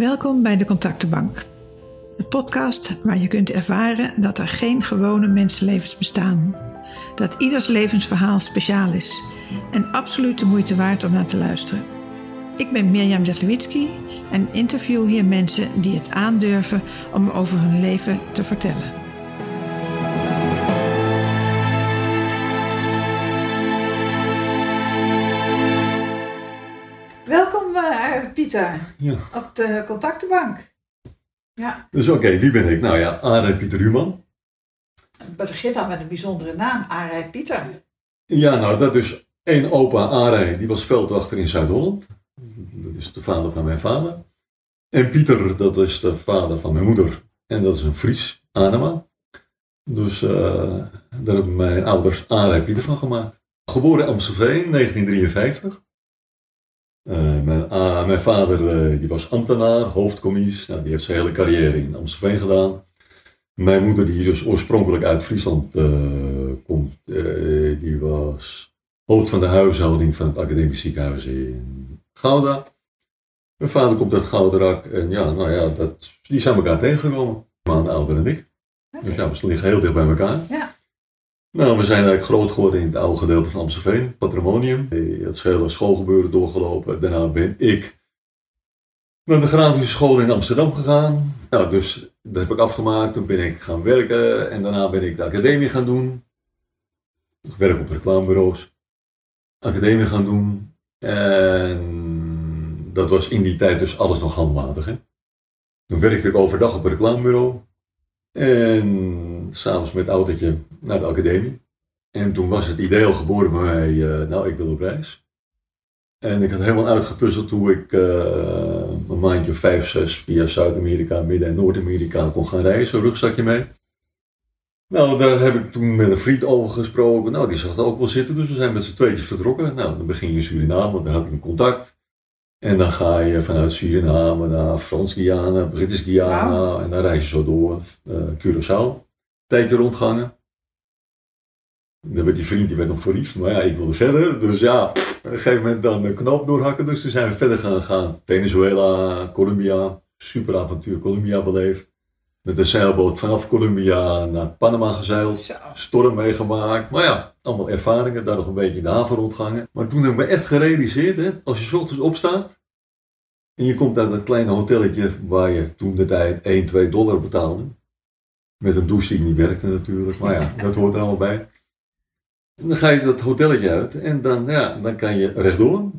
Welkom bij de Contactenbank. De podcast waar je kunt ervaren dat er geen gewone mensenlevens bestaan. Dat ieders levensverhaal speciaal is en absoluut de moeite waard om naar te luisteren. Ik ben Mirjam Zetlewitzki en interview hier mensen die het aandurven om over hun leven te vertellen. Pieter Ja. op de contactenbank. Ja, Dus oké, wie ben ik? Nou ja, Arie Pieter Human. het begint al met een bijzondere naam, Arij Pieter. Ja, nou dat is één opa Arie, die was veldwachter in Zuid-Holland. Dat is de vader van mijn vader. En Pieter, dat is de vader van mijn moeder. En dat is een Fries, Anema. Dus eh, daar hebben mijn ouders Arie Pieter van gemaakt. Geboren in Amstelveen, 1953. Eh, mijn, ah, mijn vader eh, die was ambtenaar, hoofdcommies. Nou, die heeft zijn hele carrière in Amstelveen gedaan. Mijn moeder, die dus oorspronkelijk uit Friesland eh, komt, die was hoofd van de huishouding van het academisch ziekenhuis in Gouda. Mijn vader komt uit Gouderak en ja, nou ja, dat, die zijn elkaar tegengekomen. Maand ouder dan ik. Dus ja, we liggen heel dicht bij elkaar. Ja. Nou, we zijn eigenlijk groot geworden in het oude gedeelte van Amstelveen, Patrimonium. Eh, Het hele schoolgebeuren doorgelopen. Daarna ben ik naar de grafische school in Amsterdam gegaan. Nou, dus dat heb ik afgemaakt. Toen ben ik gaan werken en daarna ben ik de academie gaan doen. Ik werk op reclamebureaus. Academie gaan doen. En dat was in die tijd dus alles nog handmatig. Hè? Toen werkte ik overdag op een reclamebureau. En s'avonds met het autootje naar de academie. En toen was het idee al geboren bij mij, eh, nou ik wil op reis. En ik had helemaal uitgepuzzeld hoe ik eh, een maandje of vijf, zes via Zuid-Amerika, Midden- en Noord-Amerika kon gaan reizen, rugzakje mee. Nou, daar heb ik toen met een vriend over gesproken. Nou, die zag er ook wel zitten, dus we zijn met z'n tweetjes vertrokken. Nou, dan begin je in Suriname, want daar had ik een contact. En dan ga je vanuit Suriname naar Frans-Guyana, Britisch-Guyana en dan reis je zo door, eh Curaçao. Tijdje rondgangen. Dan werd die vriend die werd nog verliefd, maar ja, ik wilde verder. Dus ja, op een gegeven moment dan de knoop doorhakken. Dus toen zijn we verder gaan gaan. Venezuela, Colombia, super avontuur Colombia beleefd. Met de zeilboot vanaf Colombia naar Panama gezeild. Storm meegemaakt. Maar ja, allemaal ervaringen. Daar nog een beetje in de haven rondgangen. Maar toen heb ik me echt gerealiseerd, hè, als je 's ochtends opstaat. En je komt uit dat kleine hotelletje waar je toen de tijd 1, 2 dollar betaalde. Met een douche die niet werkte natuurlijk. Maar ja, dat hoort er allemaal bij. En dan ga je dat hotelletje uit en dan, ja, dan kan je rechtdoor,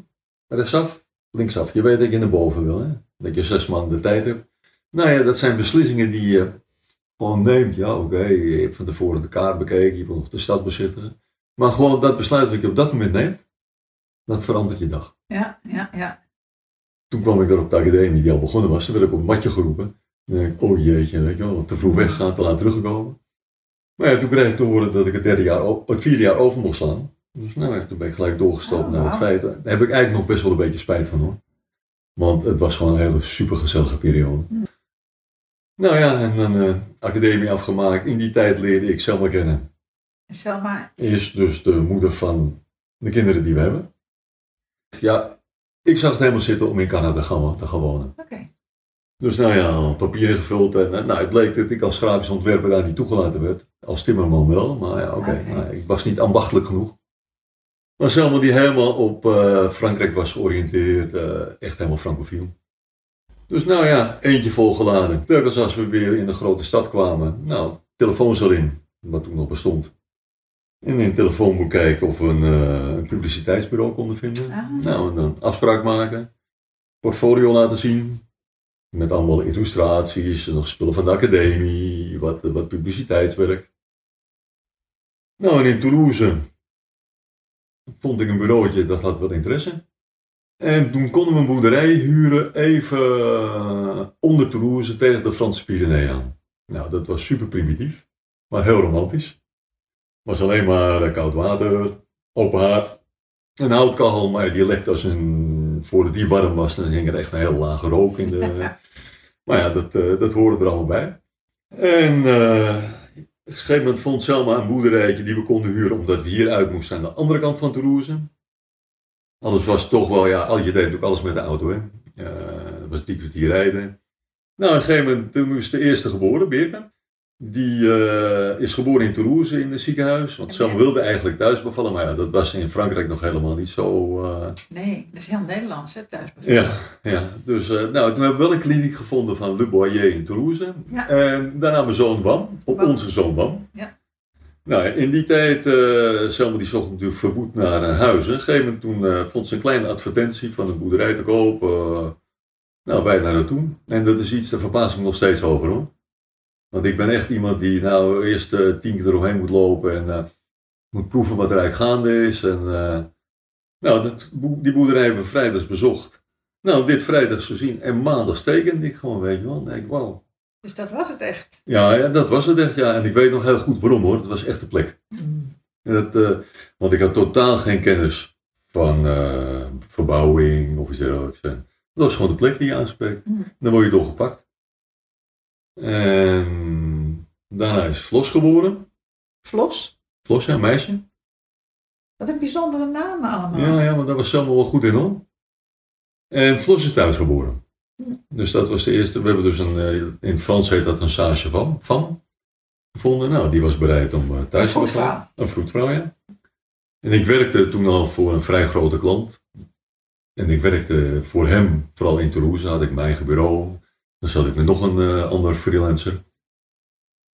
rechtsaf, linksaf. Je weet dat je naar boven wil, hè? dat je zes maanden de tijd hebt. Nou ja, dat zijn beslissingen die je gewoon neemt. Ja, oké, je hebt van tevoren de kaart bekeken, je wil nog de stad bezichtigen. Maar gewoon dat besluit wat je op dat moment neemt, dat verandert je dag. Ja, ja, ja. Toen kwam ik daar op de academie die al begonnen was, toen werd ik op een matje geroepen. Dan denk ik, oh jeetje, weet je wel, te vroeg weggegaan, te laat teruggekomen. Maar ja, toen kreeg ik te horen dat ik het, derde jaar, het vierde jaar over mocht slaan. Dus nou, toen ben ik gelijk doorgestapt Oh, naar het feit. Daar heb ik eigenlijk nog best wel een beetje spijt van hoor. Want het was gewoon een hele super gezellige periode. Hmm. Nou ja, en dan eh, academie afgemaakt. In die tijd leerde ik Selma kennen. Selma, Is dus de moeder van de kinderen die we hebben. Ja, ik zag het helemaal zitten om in Canada gaan, te gaan wonen. oké. Dus nou ja, papieren gevuld en eh, nou, het bleek dat ik als grafisch ontwerper daar niet toegelaten werd. Als timmerman wel, maar ja, oké, nou, ik was niet ambachtelijk genoeg. Maar Selma die helemaal op eh, Frankrijk was georiënteerd, echt helemaal francofiel. Dus nou ja, eentje volgeladen. Telkens als we weer in de grote stad kwamen, nou, telefoons erin, wat toen nog bestond. En in het telefoonboek kijken of we een, een publiciteitsbureau konden vinden. Ah. Nou, en dan afspraak maken, portfolio laten zien, met allemaal illustraties, nog spullen van de academie, wat, wat publiciteitswerk. Nou, en in Toulouse vond ik een bureautje dat had wat interesse. En toen konden we een boerderij huren even eh, onder Toulouse tegen de Franse Pyreneeën aan. Nou, dat was super primitief, maar heel romantisch. was alleen maar eh, koud water, open haard, een houtkachel, maar die lekte als een, voordat die warm was, dan hing er echt een heel lage rook in de... maar ja, dat, eh, dat hoorde er allemaal bij. En op een gegeven moment vond Selma een boerderijtje die we konden huren, omdat we hier uit moesten aan de andere kant van Toulouse. Alles was toch wel, ja, al je deed ook alles met de auto, hè. Eh, was drie kwartier rijden. Nou, op een gegeven moment toen moest de eerste geboren, Birka. Die eh, is geboren in Toulouse in het ziekenhuis. Want Sam wilde eigenlijk thuis bevallen, maar ja, dat was in Frankrijk nog helemaal niet zo. eh, Nee, dat is heel Nederlands, hè, thuis. ja, ja, dus eh, nou, toen hebben we wel een kliniek gevonden van Le Boyer in Toulouse. Ja. En daarna mijn zoon Wam, op Wam. onze zoon Wam. Ja. Nou, in die tijd, eh Selma die zocht natuurlijk verwoed naar een huis. Op een gegeven toen, eh, vond ze een kleine advertentie van een boerderij te koop. eh, nou, wij naar naartoe. En dat is iets, daar verbaas ik me nog steeds over hoor. Want ik ben echt iemand die nou eerst eh, tien keer eromheen moet lopen en eh, moet proeven wat er eigenlijk gaande is. En, eh, nou, dat, die boerderij hebben we vrijdags bezocht. Nou, dit vrijdags gezien en maandag tekende ik gewoon, weet je wel. Denk ik, wauw. Dus dat was het echt. Ja, ja, dat was het echt, ja. En ik weet nog heel goed waarom hoor. Het was echt de plek. Dat, eh, want ik had totaal geen kennis van eh, verbouwing of iets dergelijks. En Dat was gewoon de plek die je aanspreekt. Mm. Dan word je doorgepakt. En daarna is Vlos geboren. Vlos. Vlos, ja, een meisje. Wat een bijzondere namen allemaal. Ja, ja, maar daar was Selma wel goed in hoor. En Vlos is thuis geboren. Dus dat was de eerste. We hebben dus een, eh, in het Frans heet dat een sage van, van gevonden. Nou, die was bereid om eh, thuis te vroedvrouw. Een vroedvrouw, ja. En ik werkte toen al voor een vrij grote klant. En ik werkte voor hem, vooral in Toulouse, had ik mijn eigen bureau. Dan zat ik met nog een eh ander freelancer.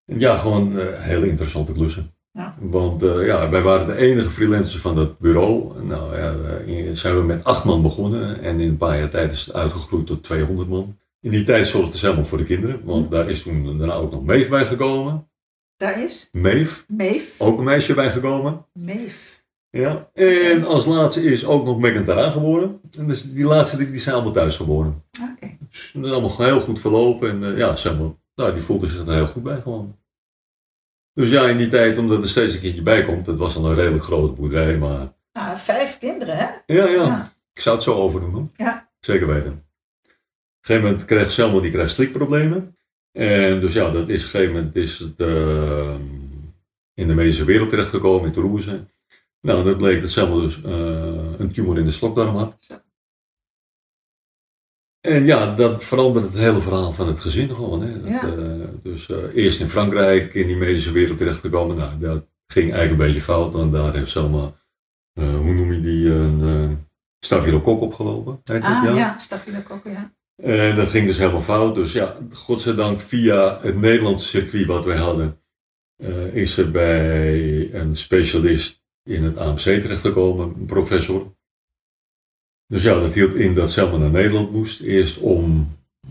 En ja, gewoon hele interessante klussen. Ja. Want eh, ja, wij waren de enige freelancers van dat bureau. Nou ja, eh, zijn we met acht man begonnen. En in een paar jaar tijd is het uitgegroeid tot 200 man. In die tijd zorgde ze helemaal voor de kinderen. Want daar is toen daarna ook nog Meef bij gekomen. Daar is Meef, Meef. ook een meisje bij gekomen. Meef. Ja, en als laatste is ook nog Megan Tara geboren. En dus die laatste die, die zijn allemaal thuis geboren. Oké. Dus dat is allemaal heel goed verlopen. En eh, ja, zeg maar, nou, die voelde zich er heel goed bij gewoon. Dus ja, in die tijd, omdat er steeds een kindje bij komt, het was al een redelijk grote boerderij, maar Nou, vijf kinderen, hè? ja, ja, ik zou het zo overdoen hoor. Ja. Zeker weten. Op een gegeven moment kreeg Selma die slikproblemen. En dus ja, dat is op een gegeven moment is het eh, in de medische wereld terechtgekomen in Toulouse. Nou, dat bleek dat Selma dus eh, een tumor in de slokdarm had. En ja, dat verandert het hele verhaal van het gezin gewoon. Hè. Dat, Ja. eh, dus eh, eerst in Frankrijk in die medische wereld terechtgekomen. Nou, dat ging eigenlijk een beetje fout. Want daar heeft Selma, eh, hoe noem je die, een uh, stafylokok opgelopen. Heet dat, Ah, ja, stafylokokken, ja. en dat ging dus helemaal fout. Dus ja, godzijdank via het Nederlandse circuit wat wij hadden, is er bij een specialist in het AMC terechtgekomen, een professor. Dus ja, dat hield in dat Selma naar Nederland moest. Eerst om,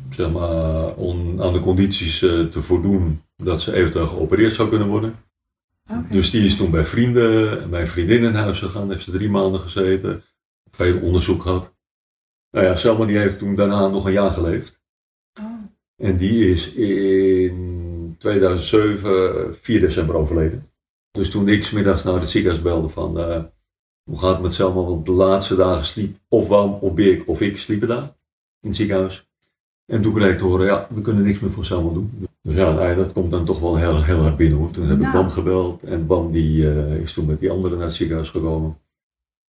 zeg maar, om aan de condities eh, te voldoen dat ze eventueel geopereerd zou kunnen worden. Dus die is toen bij vrienden en bij vriendinnen in huis gegaan. Heeft ze drie maanden gezeten. Veel onderzoek gehad. Nou ja, Selma die heeft toen daarna nog een jaar geleefd. Oh. En die is in 2007, 4 december overleden. Dus toen ik 's middags naar het ziekenhuis belde van eh, hoe gaat het met Selma? Want de laatste dagen sliep of Wam of Birk of ik sliepen daar in het ziekenhuis. En toen kreeg ik te horen, ja, we kunnen niks meer voor Selma doen. Dus ja, nou ja, dat komt dan toch wel heel, heel hard binnen hoor. Toen heb ik. Bam gebeld en Bam die eh, is toen met die anderen naar het ziekenhuis gekomen.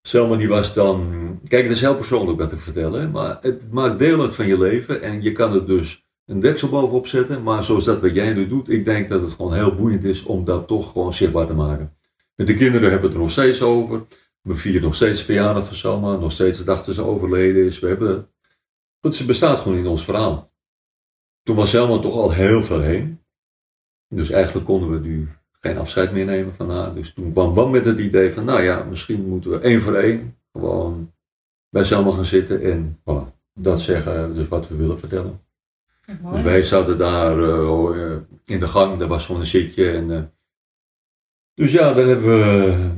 Selma die was dan, kijk het is heel persoonlijk wat ik vertel, hè, maar het maakt deel uit van je leven en je kan er dus een deksel bovenop zetten, maar zoals dat wat jij nu doet, ik denk dat het gewoon heel boeiend is om dat toch gewoon zichtbaar te maken. Met de kinderen hebben we het er nog steeds over. We vieren nog steeds verjaardag van Selma, nog steeds de dag dat ze overleden is. We hebben, goed, ze bestaat gewoon in ons verhaal. Toen was Selma toch al heel ver heen. Dus eigenlijk konden we nu geen afscheid meer nemen van haar. Dus toen kwam Bam met het idee van, nou ja, misschien moeten we één voor één gewoon bij Selma gaan zitten en voilà, dat zeggen, dus wat we willen vertellen. Mooi. Dus wij zaten daar eh, eh, in de gang, daar was gewoon een zitje. En, eh, dus ja, daar hebben we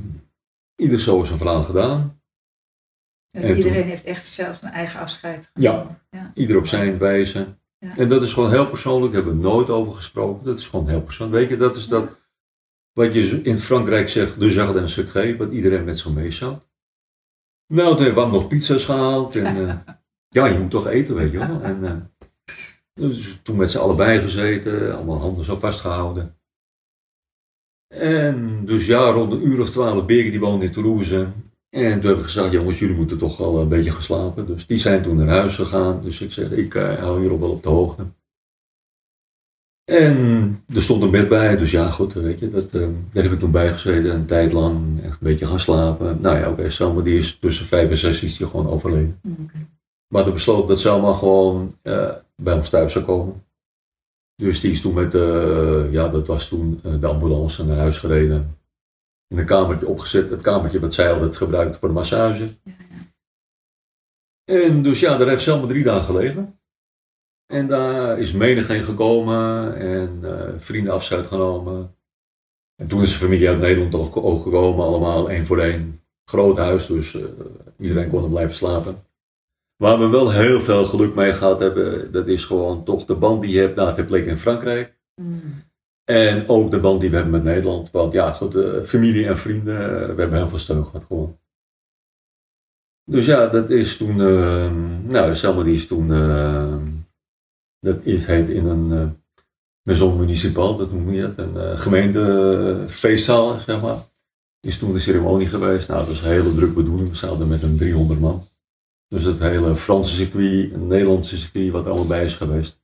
ieder zo zijn verhaal gedaan. En en iedereen toen- heeft echt zelf een eigen afscheid Ja. genomen. ja. Ieder op zijn wijze. Ja. En dat is gewoon heel persoonlijk, daar hebben we nooit over gesproken. Dat is gewoon heel persoonlijk. Weet je, dat is dat wat je in Frankrijk zegt, de jardin en secret, wat iedereen met zich mee zat. Nou, toen hebben we nog pizza's gehaald. En eh, ja, je moet toch eten, weet je wel. En, dus toen met z'n allebei gezeten, allemaal handen zo vastgehouden. En dus ja, rond een uur of twaalf, Birgit die woonde in Toulouse. En toen heb ik gezegd, jongens, jullie moeten toch wel een beetje gaan slapen. Dus die zijn toen naar huis gegaan. Dus ik zeg, ik uh, hou hierop wel op de hoogte. En er stond een bed bij, dus ja, goed, weet je, dat, uh, daar heb ik toen bij gezeten, een tijd lang, echt een beetje gaan slapen. Nou ja, oké, okay, Selma die is tussen vijf en zes is die gewoon overleden. Okay. Maar toen besloot dat Selma gewoon uh, bij ons thuis zou komen. Dus die is toen met, uh, ja, dat was toen de ambulance naar huis gereden. In een kamertje opgezet, het kamertje wat zij altijd gebruikte voor de massage. Ja, ja. En dus ja, daar heeft Selma drie dagen gelegen. En daar is menigeen gekomen en uh, vrienden afscheid genomen. En toen is de familie uit Nederland ook, ook gekomen, allemaal één voor één. Groot huis, dus uh, iedereen kon er blijven slapen. Waar we wel heel veel geluk mee gehad hebben, dat is gewoon toch de band die je hebt daar ter plekke in Frankrijk. Mm. En ook de band die we hebben met Nederland. Want ja, goed, uh, familie en vrienden, we hebben heel veel steun gehad gewoon. Dus ja, dat is toen, nou, Selma die is toen dat is, heet in een uh, maison municipal, dat noem je het, een uh, gemeentefeestzaal, zeg maar. Is toen de ceremonie geweest. Nou, dat was een hele druk bedoeling. We zaten met een 300 man. Dus het hele Franse circuit, een Nederlandse circuit, wat allemaal bij is geweest.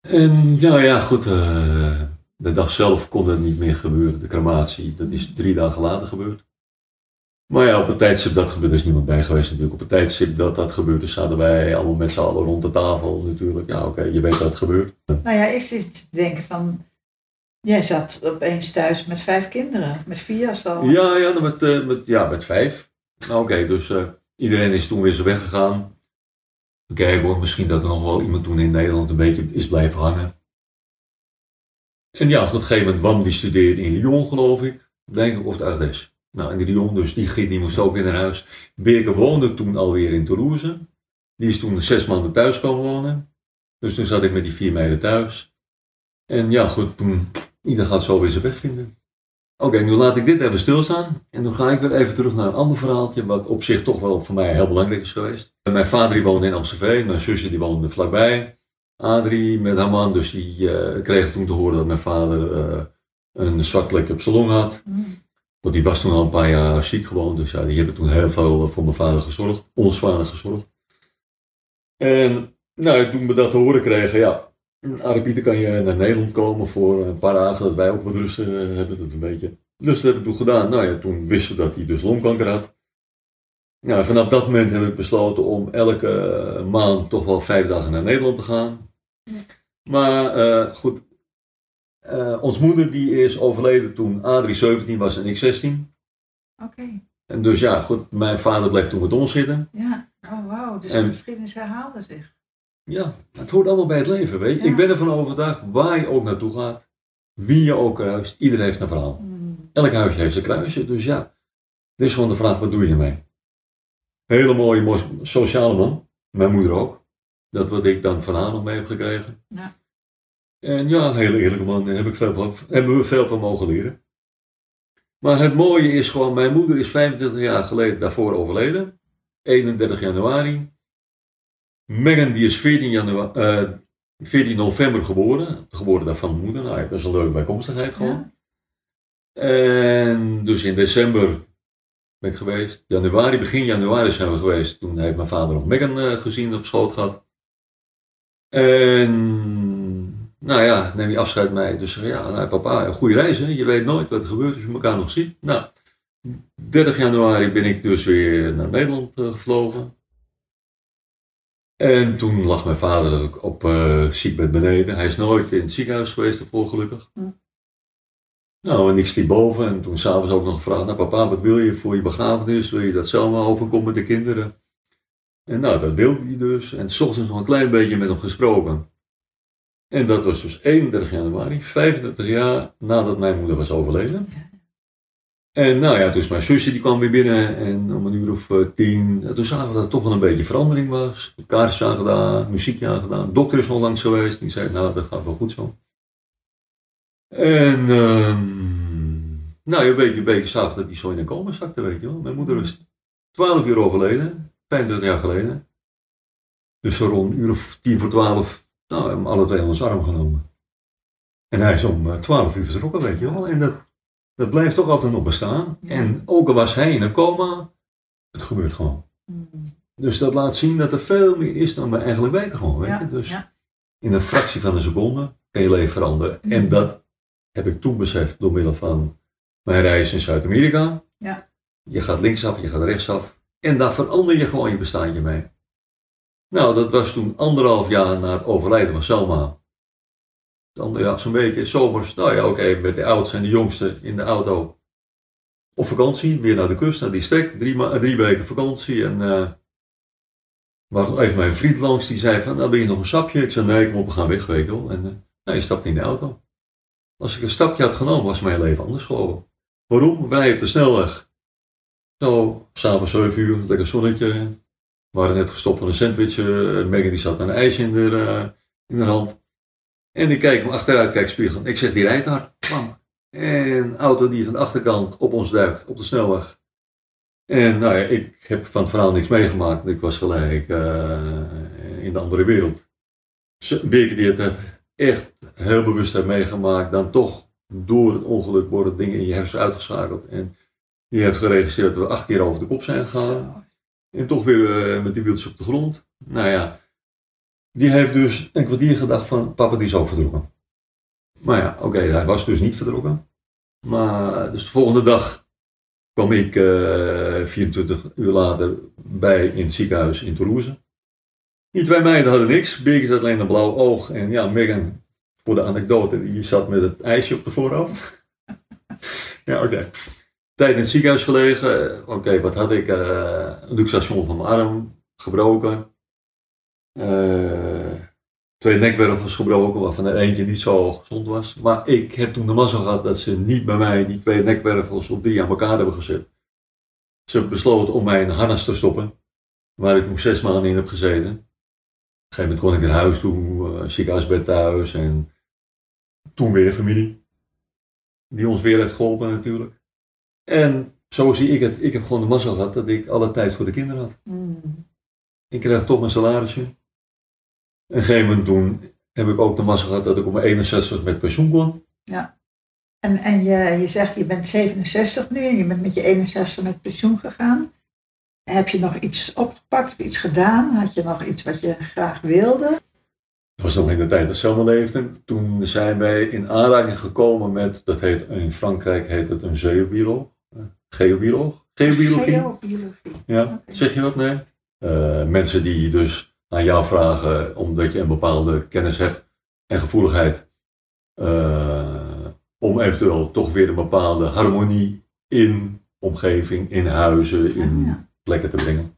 En ja, ja, goed. Uh, de dag zelf kon het niet meer gebeuren. De crematie, dat is drie dagen later gebeurd. Maar ja, op het tijdstip dat gebeurde, is niemand bij geweest natuurlijk. Op het tijdstip dat dat gebeurde, zaten wij allemaal met z'n allen rond de tafel natuurlijk. Ja, oké, je weet dat het gebeurt. Nou ja, is dit te denken van, jij zat opeens thuis met vijf kinderen, met vier als al. Ja, ja, met, uh, met, ja, met vijf. Nou oké, dus uh, iedereen is toen weer zo weggegaan. Kijk hoor, misschien dat er nog wel iemand toen in Nederland een beetje is blijven hangen. En ja, op een gegeven moment, Wam die studeerde in Lyon geloof ik. Denk ik of het is. Nou, die Lyon, dus die, die moest ook weer naar huis. Birke woonde toen alweer in Toulouse. Die is toen zes maanden thuis komen wonen. Dus toen zat ik met die vier meiden thuis. En ja, goed, toen, ieder gaat zo weer zijn weg vinden. Oké, nu laat ik dit even stilstaan. En dan ga ik weer even terug naar een ander verhaaltje, wat op zich toch wel voor mij heel belangrijk is geweest. Mijn vader die woonde in Amstelveen, mijn zusje die woonde vlakbij. Adrie met haar man, dus die uh, kreeg toen te horen dat mijn vader uh, een zwart plekje op salon had. Mm. Want die was toen al een paar jaar ziek gewoon. Dus ja, die hebben toen heel veel voor mijn vader gezorgd. Ons vader gezorgd. En nou, toen we dat te horen kregen, ja, Arabieten kan je naar Nederland komen voor een paar dagen, dat wij ook wat rust uh, hebben, dat een beetje. Dus dat heb ik toen gedaan. Nou ja, toen wisten we dat hij dus longkanker had. Nou, vanaf dat moment heb ik besloten om elke maand toch wel vijf dagen naar Nederland te gaan. Maar uh, goed, uh, ons moeder die is overleden toen Adrie 17 was en ik 16. Oké. En dus ja, goed, mijn vader bleef toen met ons zitten. Ja, oh wauw, dus en, de geschiedenis herhaalde zich. Ja, het hoort allemaal bij het leven, weet je. Ik ben ervan overtuigd, waar je ook naartoe gaat, wie je ook kruist, iedereen heeft een verhaal. Mm. Elk huisje heeft zijn kruisje, dus ja. Dit is gewoon de vraag, wat doe je ermee? Hele mooie, sociale man, mijn moeder ook. Dat wat ik dan van haar nog mee heb gekregen. Ja. En ja, een hele eerlijke man, daar heb ik veel van, hebben we veel van mogen leren. Maar het mooie is gewoon, mijn moeder is 25 jaar geleden daarvoor overleden. 31 januari. Megan die is 14, januari, uh, 14 november geboren. Geboren daar van mijn moeder. Nou, dat is een leuke bijkomstigheid gewoon. En dus in december ben ik geweest. Januari, begin januari zijn we geweest. Toen heeft mijn vader nog Megan uh, gezien op schoot gehad. En nou ja, neem je afscheid mee. Dus ja, nou, papa, een goede reis. Hè? Je weet nooit wat er gebeurt als je elkaar nog ziet. Nou, 30 januari ben ik dus weer naar Nederland uh, gevlogen. En toen lag mijn vader op uh, ziekbed beneden. Hij is nooit in het ziekenhuis geweest ervoor, gelukkig. Hm. Nou, en ik sliep boven en toen s'avonds ook nog gevraagd, nou papa, wat wil je voor je begrafenis? Wil je dat zelf maar overkomen met de kinderen? En nou, dat wilde hij dus. En s ochtends nog een klein beetje met hem gesproken. En dat was dus 31 januari, 35 jaar nadat mijn moeder was overleden. En nou ja, dus mijn zusje die kwam weer binnen en om een uur of uh, tien, toen zagen we dat er toch wel een beetje verandering was. Kaartjes aangedaan, muziekje aangedaan, de dokter is nog langs geweest, die zei nou dat gaat wel goed zo. En um, nou, een beetje, een beetje zag dat die zo in de komen zakte, weet je wel. Mijn moeder is 12 uur overleden, 25 jaar geleden. Dus zo rond een uur of tien voor twaalf nou, we hebben alle twee ons arm genomen. En hij is om uh, twaalf uur vertrokken, weet je wel. En dat, dat blijft toch altijd nog bestaan. En ook al was hij in een coma, het gebeurt gewoon. Mm. Dus dat laat zien dat er veel meer is dan we eigenlijk weten gewoon. Weet Ja, je? Dus ja. in een fractie van een seconde kan je leven veranderen. En Mhm. dat heb ik toen beseft door middel van mijn reis in Zuid-Amerika. Ja. Je gaat linksaf, je gaat rechtsaf. En daar verander je gewoon je bestaandje mee. Nou, dat was toen anderhalf jaar na het overlijden van Selma. Dan ja, zo'n beetje zomers. Nou ja, oké, met de oudste en de jongste in de auto. Op vakantie, weer naar de kust, naar die stek. Drie, drie weken vakantie. En eh was nog even mijn vriend langs, die zei van, nou ben je nog een sapje? Ik zei, nee, kom op, we gaan weg. En eh nou, je stapte in de auto. Als ik een stapje had genomen, was mijn leven anders gelopen. Waarom? Wij op de snelweg. Zo, s'avonds 7 uur, lekker zonnetje. We waren net gestopt van een sandwich. eh, Megan die zat met een ijsje in de, eh, in de hand. En ik kijk hem achteruit, kijk spiegel. Ik zeg, die rijdt hard. Bam. En auto die van de achterkant op ons duikt, op de snelweg. En nou ja, ik heb van het verhaal niks meegemaakt. Ik was gelijk eh, in de andere wereld. Beetje die het echt heel bewust heeft meegemaakt, dan toch door het ongeluk worden dingen in je hersenen uitgeschakeld. En die heeft geregistreerd dat we acht keer over de kop zijn gegaan. En toch weer eh, met die wieltjes op de grond. Nou ja, die heeft dus een kwartier gedacht van papa die is ook verdronken. Maar ja, oké, hij was dus niet verdronken. Maar dus de volgende dag kwam ik eh 24 uur later bij in het ziekenhuis in Toulouse. Die twee meiden hadden niks. Birgit had alleen een blauw oog. En ja, Megan, voor de anekdote, die zat met het ijsje op de voorhoofd. ja, oké. Tijd in het ziekenhuis gelegen. Oké, wat had ik? eh luxation van mijn arm gebroken. Eh, twee nekwervels gebroken, waarvan er eentje niet zo gezond was. Maar ik heb toen de mazzel gehad dat ze niet bij mij die twee nekwervels op drie aan elkaar hebben gezet. Ze besloten om mij in harnas te stoppen, waar ik nog zes maanden in heb gezeten. Op een gegeven moment kon ik naar huis toe, eh, ziekenhuisbed thuis en toen weer familie. Die ons weer heeft geholpen natuurlijk. En zo zie ik het. Ik heb gewoon de mazzel gehad dat ik alle tijd voor de kinderen had. Mm. Ik kreeg toch mijn salarisje. Een gegeven moment toen heb ik ook de mazzel gehad dat ik op mijn 61 met pensioen kon. En, en je, je zegt je bent 67 nu en je bent met je 61 met pensioen gegaan. Heb je nog iets opgepakt of iets gedaan? Had je nog iets wat je graag wilde? Dat was nog in de tijd dat Selma leefde. Toen zijn wij in aanraking gekomen met, dat heet in Frankrijk heet het een geobioloog. Eh, Geobioloog? Geobiologie? Geobiologie. Ja, zeg je dat? Nee. Eh, mensen die dus aan jou vragen omdat je een bepaalde kennis hebt en gevoeligheid. eh, om eventueel toch weer een bepaalde harmonie in omgeving, in huizen, in Ja. plekken te brengen.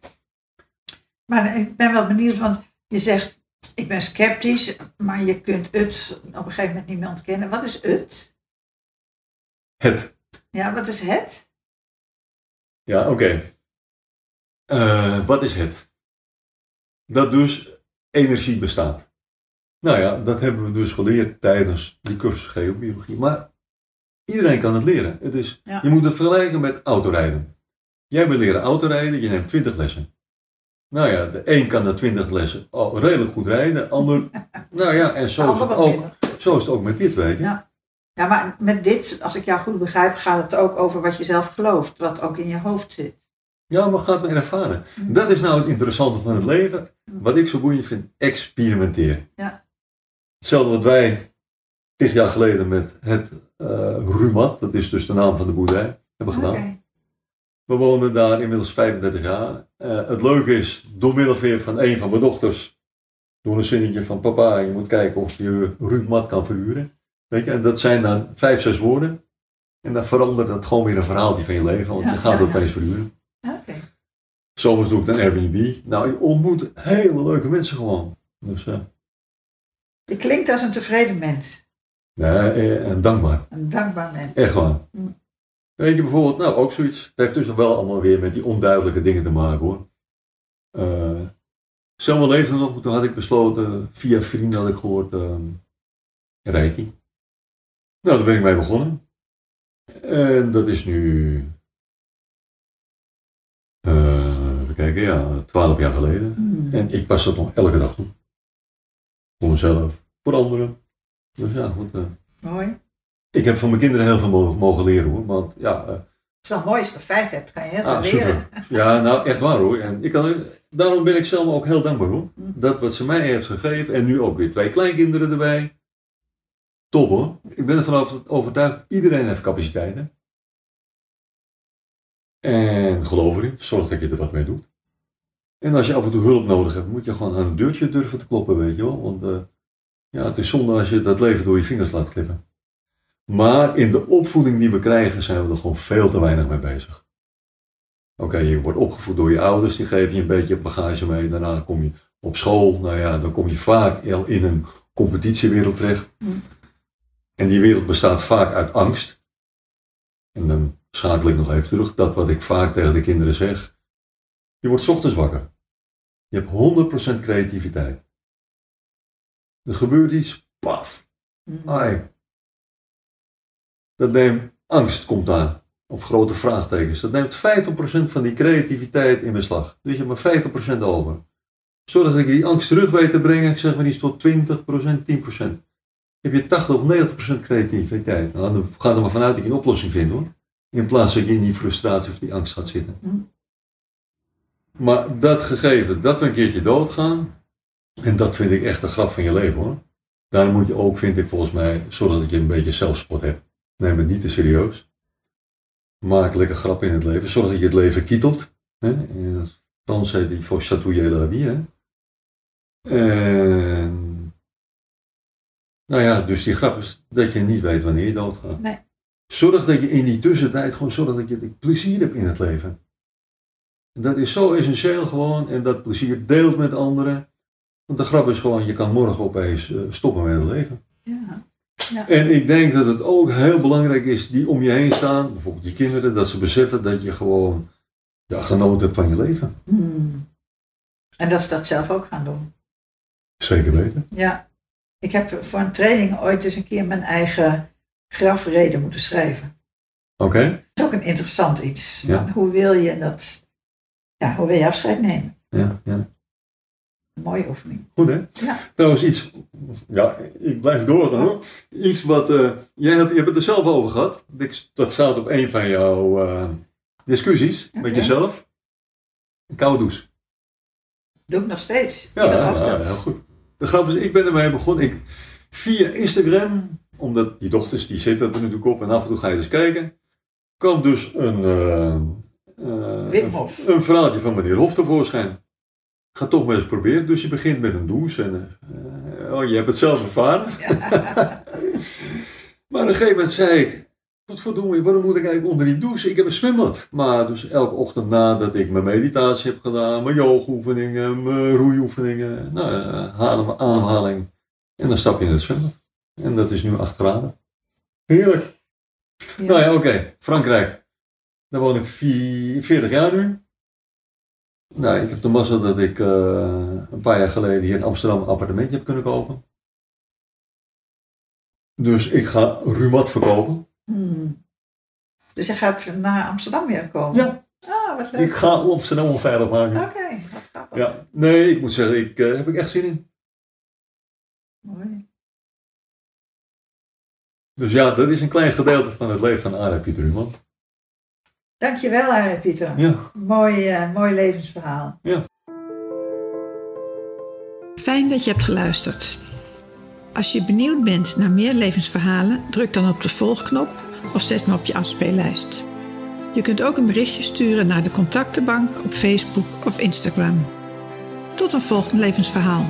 Maar ik ben wel benieuwd, want je zegt ik ben sceptisch, maar je kunt het op een gegeven moment niet meer ontkennen. Wat is het? Het. Ja, wat is het? Ja, oké. Eh, wat is het? Dat dus energie bestaat. Nou ja, dat hebben we dus geleerd tijdens die cursus geobiologie. Maar iedereen kan het leren. Het is, Ja. Je moet het vergelijken met autorijden. Jij wil leren autorijden, je neemt 20 lessen. Nou ja, de een kan na 20 lessen redelijk goed rijden, de ander. nou ja, en zo is, het ook, zo is het ook met dit, weet je. Ja. Ja, maar met dit, als ik jou goed begrijp, gaat het ook over wat je zelf gelooft, wat ook in je hoofd zit. Ja, maar gaat maar ervaren. Dat is nou het interessante van het leven. Wat ik zo boeiend vind, experimenteren. Ja. Hetzelfde wat wij tig jaar geleden met het eh Rumat, dat is dus de naam van de boerderij, hebben gedaan. We wonen daar inmiddels 35 jaar. Eh, het leuke is, door middel weer van een van mijn dochters, door een zinnetje van papa, je moet kijken of je Rumat kan verhuren. Weet je, en dat zijn dan vijf, zes woorden. En dan verandert dat gewoon weer een verhaaltje van je leven, want Ja, je gaat het ja. opeens verhuren. Zomers doe ik dan Airbnb. Nou, je ontmoet hele leuke mensen gewoon. Dus eh, Je klinkt als een tevreden mens, nee, eh, en dankbaar. een dankbaar mens. Echt waar. Mm. Weet je bijvoorbeeld, nou ook zoiets. Het heeft dus nog wel allemaal weer met die onduidelijke dingen te maken hoor. Uh, Selma leefde nog, maar toen had ik besloten, via vrienden had ik gehoord, Reiki. Nou, daar ben ik mee begonnen. En dat is nu, even kijken, ja, twaalf jaar geleden. Mm. En ik pas dat nog elke dag toe. Voor mezelf, voor anderen. Dus ja, goed. eh. Mooi. Ik heb van mijn kinderen heel veel mo- mogen leren hoor. Want ja, eh, Het is wel mooi als je er vijf hebt, ga je heel veel ah, leren. super. Ja, nou echt waar hoor. En ik kan, daarom ben ik zelf ook heel dankbaar hoor. Dat wat ze mij heeft gegeven. En nu ook weer twee kleinkinderen erbij. Top hoor. Ik ben ervan over- overtuigd. Iedereen heeft capaciteiten. En geloof erin. Zorg dat je er wat mee doet. En als je af en toe hulp nodig hebt, moet je gewoon aan een deurtje durven te kloppen, weet je wel. Want eh, ja, het is zonde als je dat leven door je vingers laat glippen. Maar in de opvoeding die we krijgen, zijn we er gewoon veel te weinig mee bezig. Oké, je wordt opgevoed door je ouders, die geven je een beetje bagage mee. Daarna kom je op school, nou ja, dan kom je vaak in een competitiewereld terecht. Mm. En die wereld bestaat vaak uit angst. En dan schakel ik nog even terug, dat wat ik vaak tegen de kinderen zeg. Je wordt ochtends wakker. Je hebt 100% creativiteit. Er gebeurt iets, paf, Mhm. ai. Dat neemt, angst komt aan. Of grote vraagtekens. Dat neemt 50% van die creativiteit in beslag. Dus je hebt maar 50% over. Zorg dat ik die angst terug weet te brengen, ik zeg maar iets tot 20%, 10%. Heb je 80 of 90% creativiteit. Nou, dan gaat er maar vanuit dat je een oplossing vindt hoor. In plaats dat je in die frustratie of die angst gaat zitten. Hm. Maar dat gegeven, dat we een keertje doodgaan, en dat vind ik echt de grap van je leven hoor. Daarom moet je ook, vind ik volgens mij, zorgen dat je een beetje zelfspot hebt. Neem het niet te serieus. Maak lekker grap in het leven. Zorg dat je het leven kietelt. Hè? In het Frans heet die voor chatouiller la vie. Hè? En, nou ja, dus die grap is dat je niet weet wanneer je doodgaat. Nee. Zorg dat je in die tussentijd gewoon zorg dat je plezier hebt in het leven. Dat is zo essentieel gewoon en dat plezier deelt met anderen. Want de grap is gewoon, je kan morgen opeens eh, stoppen met het leven. Ja. En ik denk dat het ook heel belangrijk is, die om je heen staan, bijvoorbeeld je kinderen, dat ze beseffen dat je gewoon ja, genoten hebt van je leven. Hmm. En dat ze dat zelf ook gaan doen. Zeker weten. Ja. Ik heb voor een training ooit eens een keer mijn eigen grafreden moeten schrijven. Oké? Dat is ook een interessant iets. Ja. Hoe wil je dat, ja, hoe wil je afscheid nemen? Ja, ja. Een mooie oefening. Goed hè? Ja. Trouwens iets, ja, ik blijf doorgaan hoor. Iets wat, eh, jij had, je hebt het er zelf over gehad. Dat staat op een van jouw eh, discussies met jezelf. Een koude douche. Doe ik nog steeds. Ja, ja, heel goed. De grap is, ik ben ermee begonnen. Ik, via Instagram, omdat die dochters die zitten er natuurlijk op en af en toe ga je eens kijken, kwam dus een, eh, eh, een, verhaaltje van meneer Hof tevoorschijn. Ga toch maar eens proberen. Dus je begint met een douche en eh, oh, je hebt het zelf ervaren. maar op een gegeven moment zei ik, wat verdomme, waarom moet ik eigenlijk onder die douche? Ik heb een zwembad. Maar dus elke ochtend nadat ik mijn meditatie heb gedaan, mijn yoogoefeningen, mijn roeioefeningen, nou, adem, ademhaling. En dan stap je in het zwembad. En dat is nu 8 graden. Heerlijk. Ja. Nou ja, oké. Frankrijk. Daar woon ik vier- 40 jaar nu. Nou, ik heb de mazzel dat ik eh, een paar jaar geleden hier in Amsterdam een appartementje heb kunnen kopen. Dus ik ga Rumat verkopen. Hmm. Dus je gaat naar Amsterdam weer komen? Ja. Ah, wat leuk. Ik ga Amsterdam onveilig maken. Oké, wat grappig. Ja, nee, ik moet zeggen, ik eh, heb ik echt zin in. Mooi. Dus ja, dat is een klein gedeelte van het leven van Arie Pieter Ruman. Dankjewel, Arie Pieter. Ja, Mooi, eh, mooi levensverhaal. Fijn dat je hebt geluisterd. Als je benieuwd bent naar meer levensverhalen, druk dan op de volgknop of zet me op je afspeellijst. Je kunt ook een berichtje sturen naar de contactenbank op Facebook of Instagram. Tot een volgend levensverhaal.